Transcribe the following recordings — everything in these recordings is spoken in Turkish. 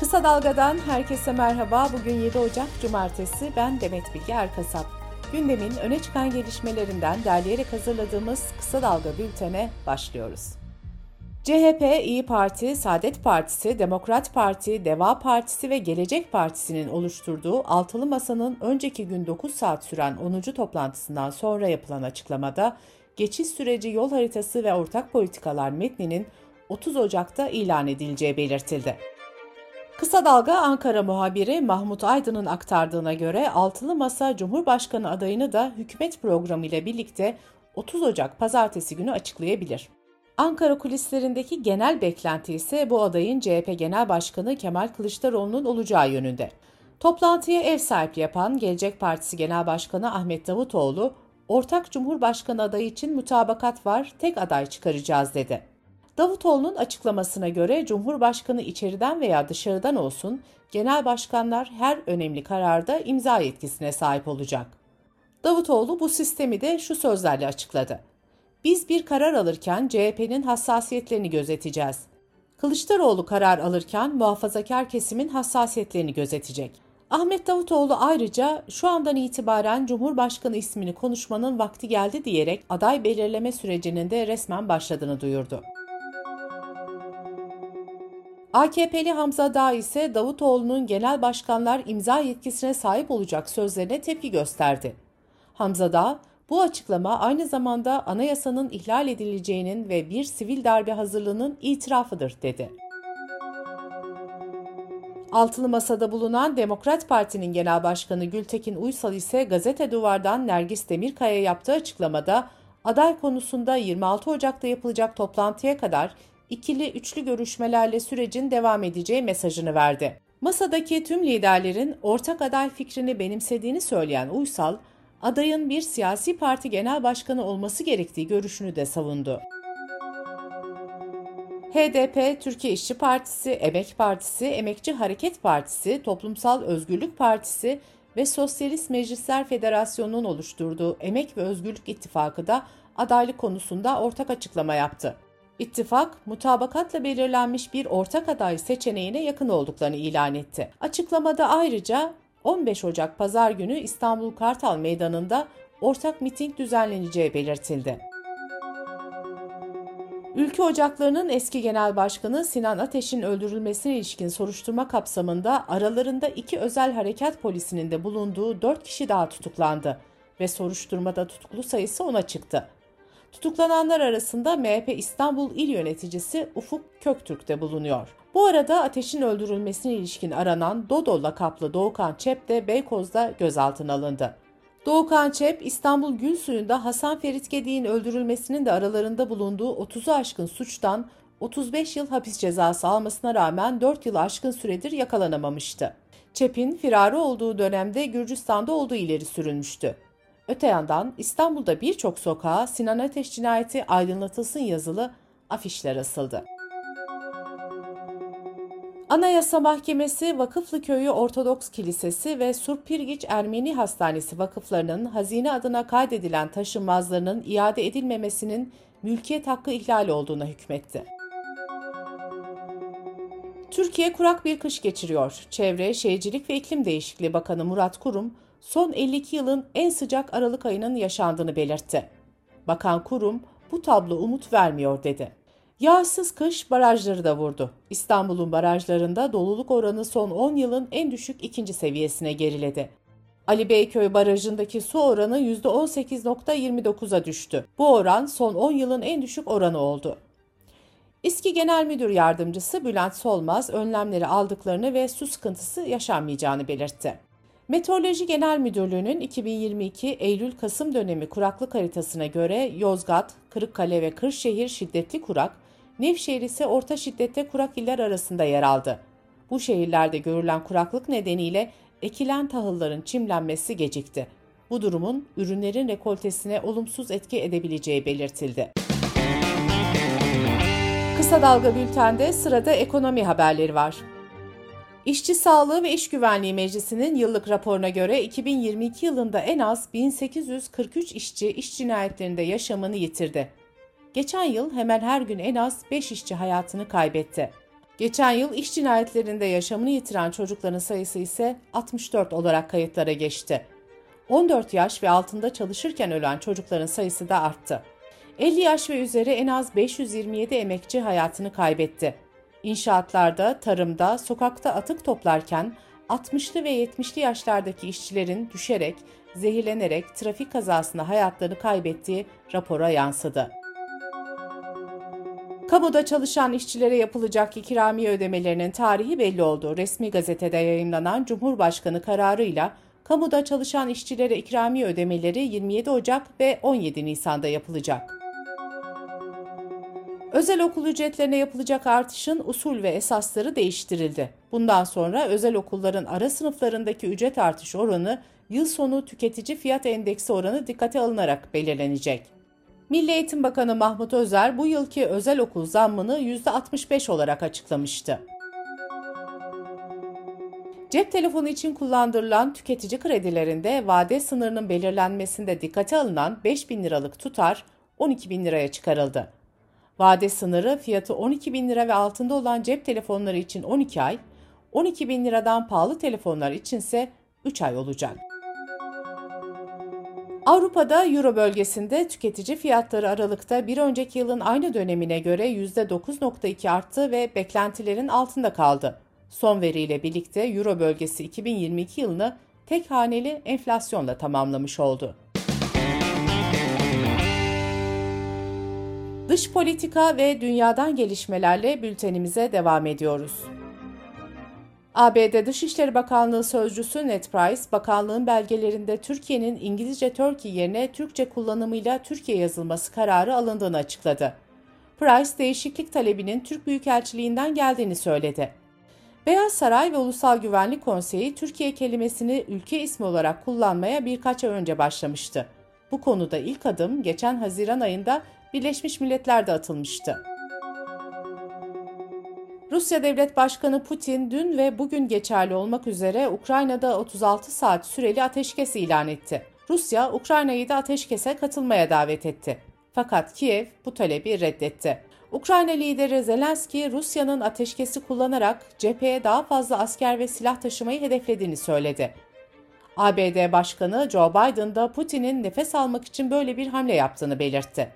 Kısa Dalga'dan herkese merhaba. Bugün 7 Ocak Cumartesi. Ben Demet Bilge Erkasap. Gündemin öne çıkan gelişmelerinden derleyerek hazırladığımız Kısa Dalga bültene başlıyoruz. CHP, İyi Parti, Saadet Partisi, Demokrat Parti, Deva Partisi ve Gelecek Partisi'nin oluşturduğu Altılı Masa'nın önceki gün 9 saat süren 10. toplantısından sonra yapılan açıklamada geçiş süreci yol haritası ve ortak politikalar metninin 30 Ocak'ta ilan edileceği belirtildi. Kısa Dalga Ankara muhabiri Mahmut Aydın'ın aktardığına göre Altılı Masa Cumhurbaşkanı adayını da hükümet programı ile birlikte 30 Ocak pazartesi günü açıklayabilir. Ankara kulislerindeki genel beklenti ise bu adayın CHP Genel Başkanı Kemal Kılıçdaroğlu'nun olacağı yönünde. Toplantıya ev sahipliği yapan Gelecek Partisi Genel Başkanı Ahmet Davutoğlu, ortak Cumhurbaşkanı adayı için mutabakat var, tek aday çıkaracağız dedi. Davutoğlu'nun açıklamasına göre Cumhurbaşkanı içeriden veya dışarıdan olsun genel başkanlar her önemli kararda imza yetkisine sahip olacak. Davutoğlu bu sistemi de şu sözlerle açıkladı. Biz bir karar alırken CHP'nin hassasiyetlerini gözeteceğiz. Kılıçdaroğlu karar alırken muhafazakar kesimin hassasiyetlerini gözetecek. Ahmet Davutoğlu ayrıca şu andan itibaren Cumhurbaşkanı ismini konuşmanın vakti geldi diyerek aday belirleme sürecinin de resmen başladığını duyurdu. AKP'li Hamza Dağ ise Davutoğlu'nun genel başkanlar imza yetkisine sahip olacak sözlerine tepki gösterdi. Hamza Dağ, bu açıklama aynı zamanda anayasanın ihlal edileceğinin ve bir sivil darbe hazırlığının itirafıdır dedi. Altılı Masa'da bulunan Demokrat Parti'nin Genel Başkanı Gültekin Uysal ise Gazete Duvar'dan Nergis Demirkaya yaptığı açıklamada aday konusunda 26 Ocak'ta yapılacak toplantıya kadar ikili üçlü görüşmelerle sürecin devam edeceği mesajını verdi. Masadaki tüm liderlerin ortak aday fikrini benimsediğini söyleyen Uysal, adayın bir siyasi parti genel başkanı olması gerektiği görüşünü de savundu. HDP, Türkiye İşçi Partisi, Emek Partisi, Emekçi Hareket Partisi, Toplumsal Özgürlük Partisi ve Sosyalist Meclisler Federasyonu'nun oluşturduğu Emek ve Özgürlük İttifakı da adaylık konusunda ortak açıklama yaptı. İttifak, mutabakatla belirlenmiş bir ortak aday seçeneğine yakın olduklarını ilan etti. Açıklamada ayrıca 15 Ocak Pazar günü İstanbul Kartal Meydanı'nda ortak miting düzenleneceği belirtildi. Ülke Ocakları'nın eski genel başkanı Sinan Ateş'in öldürülmesine ilişkin soruşturma kapsamında aralarında iki özel harekat polisinin de bulunduğu 4 kişi daha tutuklandı ve soruşturmada tutuklu sayısı ona çıktı. Tutuklananlar arasında MHP İstanbul İl Yöneticisi Ufuk Köktürk de bulunuyor. Bu arada ateşin öldürülmesine ilişkin aranan Dodo lakaplı Doğukan Çep de Beykoz'da gözaltına alındı. Doğukan Çep, İstanbul Gülsuyu'nda Hasan Ferit Gedik'in öldürülmesinin de aralarında bulunduğu 30'u aşkın suçtan 35 yıl hapis cezası almasına rağmen 4 yıl aşkın süredir yakalanamamıştı. Çep'in firarı olduğu dönemde Gürcistan'da olduğu ileri sürülmüştü. Öte yandan İstanbul'da birçok sokağa Sinan Ateş cinayeti aydınlatılsın yazılı afişler asıldı. Anayasa Mahkemesi Vakıflı Köyü Ortodoks Kilisesi ve Surpirgiç Ermeni Hastanesi vakıflarının hazine adına kaydedilen taşınmazlarının iade edilmemesinin mülkiyet hakkı ihlali olduğuna hükmetti. Türkiye kurak bir kış geçiriyor. Çevre, Şehircilik ve İklim Değişikliği Bakanı Murat Kurum, son 52 yılın en sıcak Aralık ayının yaşandığını belirtti. Bakan Kurum bu tablo umut vermiyor dedi. Yağsız kış barajları da vurdu. İstanbul'un barajlarında doluluk oranı son 10 yılın en düşük ikinci seviyesine geriledi. Ali Beyköy Barajı'ndaki su oranı %18.29'a düştü. Bu oran son 10 yılın en düşük oranı oldu. İSKİ Genel Müdür Yardımcısı Bülent Solmaz önlemleri aldıklarını ve su sıkıntısı yaşanmayacağını belirtti. Meteoroloji Genel Müdürlüğü'nün 2022 Eylül-Kasım dönemi kuraklık haritasına göre Yozgat, Kırıkkale ve Kırşehir şiddetli kurak, Nevşehir ise orta şiddette kurak iller arasında yer aldı. Bu şehirlerde görülen kuraklık nedeniyle ekilen tahılların çimlenmesi gecikti. Bu durumun ürünlerin rekoltesine olumsuz etki edebileceği belirtildi. Kısa Dalga Bülten'de sırada ekonomi haberleri var. İşçi Sağlığı ve İş Güvenliği Meclisi'nin yıllık raporuna göre 2022 yılında en az 1843 işçi iş cinayetlerinde yaşamını yitirdi. Geçen yıl hemen her gün en az 5 işçi hayatını kaybetti. Geçen yıl iş cinayetlerinde yaşamını yitiren çocukların sayısı ise 64 olarak kayıtlara geçti. 14 yaş ve altında çalışırken ölen çocukların sayısı da arttı. 50 yaş ve üzeri en az 527 emekçi hayatını kaybetti. İnşaatlarda, tarımda, sokakta atık toplarken 60'lı ve 70'li yaşlardaki işçilerin düşerek, zehirlenerek trafik kazasında hayatlarını kaybettiği rapora yansıdı. Kamuda çalışan işçilere yapılacak ikramiye ödemelerinin tarihi belli oldu. Resmi gazetede yayınlanan Cumhurbaşkanı kararıyla kamuda çalışan işçilere ikramiye ödemeleri 27 Ocak ve 17 Nisan'da yapılacak. Özel okul ücretlerine yapılacak artışın usul ve esasları değiştirildi. Bundan sonra özel okulların ara sınıflarındaki ücret artış oranı yıl sonu tüketici fiyat endeksi oranı dikkate alınarak belirlenecek. Milli Eğitim Bakanı Mahmut Özer bu yılki özel okul zammını %65 olarak açıklamıştı. Cep telefonu için kullandırılan tüketici kredilerinde vade sınırının belirlenmesinde dikkate alınan 5 bin liralık tutar 12 bin liraya çıkarıldı. Vade sınırı fiyatı 12 bin lira ve altında olan cep telefonları için 12 ay, 12 bin liradan pahalı telefonlar içinse 3 ay olacak. Avrupa'da Euro bölgesinde tüketici fiyatları Aralık'ta bir önceki yılın aynı dönemine göre %9.2 arttı ve beklentilerin altında kaldı. Son veriyle birlikte Euro bölgesi 2022 yılını tek haneli enflasyonla tamamlamış oldu. Dış politika ve dünyadan gelişmelerle bültenimize devam ediyoruz. ABD Dışişleri Bakanlığı Sözcüsü Ned Price, bakanlığın belgelerinde Türkiye'nin İngilizce Turkey yerine Türkçe kullanımıyla Türkiye yazılması kararı alındığını açıkladı. Price, değişiklik talebinin Türk Büyükelçiliğinden geldiğini söyledi. Beyaz Saray ve Ulusal Güvenlik Konseyi Türkiye kelimesini ülke ismi olarak kullanmaya birkaç ay önce başlamıştı. Bu konuda ilk adım geçen Haziran ayında Birleşmiş Milletler'de atılmıştı. Rusya Devlet Başkanı Putin dün ve bugün geçerli olmak üzere Ukrayna'da 36 saat süreli ateşkes ilan etti. Rusya, Ukrayna'yı da ateşkese katılmaya davet etti. Fakat Kiev bu talebi reddetti. Ukrayna lideri Zelenski, Rusya'nın ateşkesi kullanarak cepheye daha fazla asker ve silah taşımayı hedeflediğini söyledi. ABD Başkanı Joe Biden da Putin'in nefes almak için böyle bir hamle yaptığını belirtti.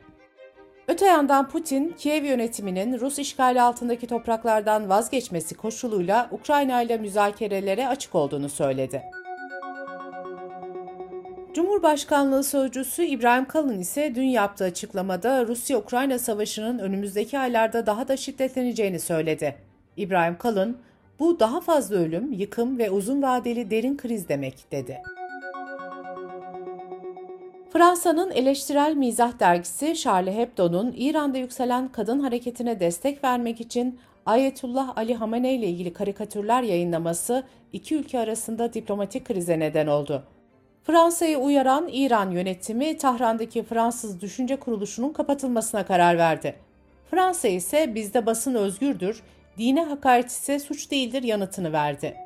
Öte yandan Putin, Kiev yönetiminin Rus işgali altındaki topraklardan vazgeçmesi koşuluyla Ukrayna ile müzakerelere açık olduğunu söyledi. Cumhurbaşkanlığı sözcüsü İbrahim Kalın ise dün yaptığı açıklamada Rusya-Ukrayna savaşının önümüzdeki aylarda daha da şiddetleneceğini söyledi. İbrahim Kalın, bu daha fazla ölüm, yıkım ve uzun vadeli derin kriz demek dedi. Fransa'nın eleştirel mizah dergisi Charlie Hebdo'nun İran'da yükselen kadın hareketine destek vermek için Ayetullah Ali Hamenei ile ilgili karikatürler yayınlaması iki ülke arasında diplomatik krize neden oldu. Fransa'yı uyaran İran yönetimi Tahran'daki Fransız Düşünce Kuruluşu'nun kapatılmasına karar verdi. Fransa ise bizde basın özgürdür, dine hakaret ise suç değildir yanıtını verdi.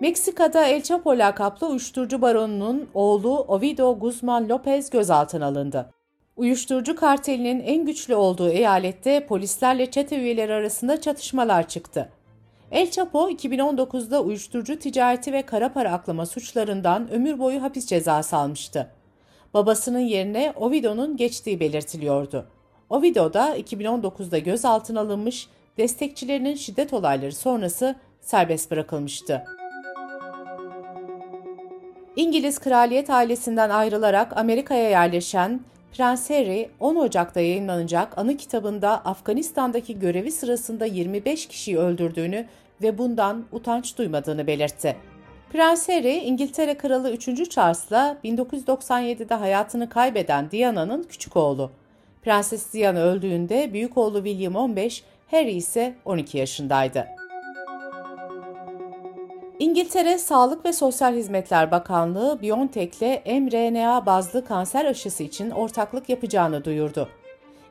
Meksika'da El Chapo lakaplı uyuşturucu baronunun oğlu Ovidio Guzman Lopez gözaltına alındı. Uyuşturucu kartelinin en güçlü olduğu eyalette polislerle çete üyeleri arasında çatışmalar çıktı. El Chapo 2019'da uyuşturucu ticareti ve kara para aklama suçlarından ömür boyu hapis cezası almıştı. Babasının yerine Ovidio'nun geçtiği belirtiliyordu. Ovidio da 2019'da gözaltına alınmış, destekçilerinin şiddet olayları sonrası serbest bırakılmıştı. İngiliz kraliyet ailesinden ayrılarak Amerika'ya yerleşen Prens Harry 10 Ocak'ta yayınlanacak anı kitabında Afganistan'daki görevi sırasında 25 kişiyi öldürdüğünü ve bundan utanç duymadığını belirtti. Prens Harry, İngiltere Kralı 3. Charles'la 1997'de hayatını kaybeden Diana'nın küçük oğlu. Prenses Diana öldüğünde büyük oğlu William 15, Harry ise 12 yaşındaydı. İngiltere Sağlık ve Sosyal Hizmetler Bakanlığı BioNTech ile mRNA bazlı kanser aşısı için ortaklık yapacağını duyurdu.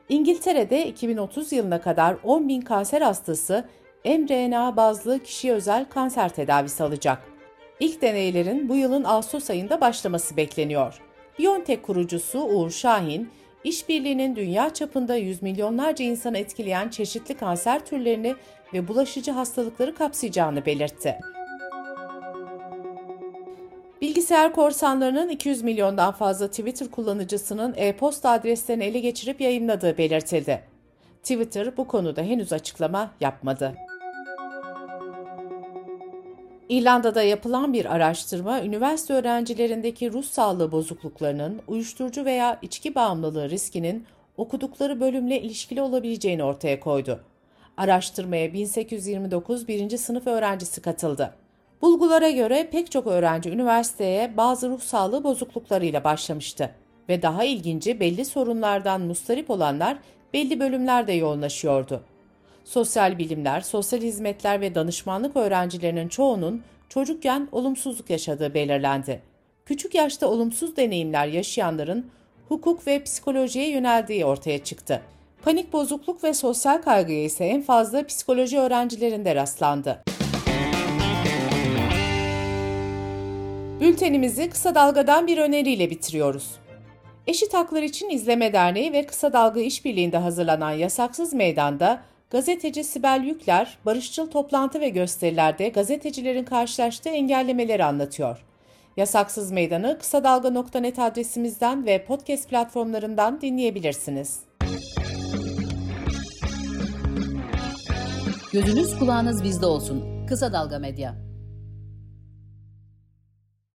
İngiltere'de 2030 yılına kadar 10 bin kanser hastası mRNA bazlı kişiye özel kanser tedavisi alacak. İlk deneylerin bu yılın Ağustos ayında başlaması bekleniyor. BioNTech kurucusu Uğur Şahin, işbirliğinin dünya çapında yüz milyonlarca insanı etkileyen çeşitli kanser türlerini ve bulaşıcı hastalıkları kapsayacağını belirtti. Bilgisayar korsanlarının 200 milyondan fazla Twitter kullanıcısının e-posta adreslerini ele geçirip yayınladığı belirtildi. Twitter bu konuda henüz açıklama yapmadı. İrlanda'da yapılan bir araştırma, üniversite öğrencilerindeki ruh sağlığı bozukluklarının, uyuşturucu veya içki bağımlılığı riskinin okudukları bölümle ilişkili olabileceğini ortaya koydu. Araştırmaya 1829 birinci sınıf öğrencisi katıldı. Bulgulara göre pek çok öğrenci üniversiteye bazı ruh sağlığı bozukluklarıyla başlamıştı ve daha ilginci belli sorunlardan mustarip olanlar belli bölümlerde yoğunlaşıyordu. Sosyal bilimler, sosyal hizmetler ve danışmanlık öğrencilerinin çoğunun çocukken olumsuzluk yaşadığı belirlendi. Küçük yaşta olumsuz deneyimler yaşayanların hukuk ve psikolojiye yöneldiği ortaya çıktı. Panik bozukluk ve sosyal kaygıya ise en fazla psikoloji öğrencilerinde rastlandı. Bültenimizi kısa dalgadan bir öneriyle bitiriyoruz. Eşit Haklar İçin İzleme Derneği ve Kısa Dalga İşbirliği'nde hazırlanan Yasaksız Meydan'da gazeteci Sibel Yükler, barışçıl toplantı ve gösterilerde gazetecilerin karşılaştığı engellemeleri anlatıyor. Yasaksız Meydan'ı kısa dalga.net adresimizden ve podcast platformlarından dinleyebilirsiniz. Gözünüz kulağınız bizde olsun. Kısa Dalga Medya.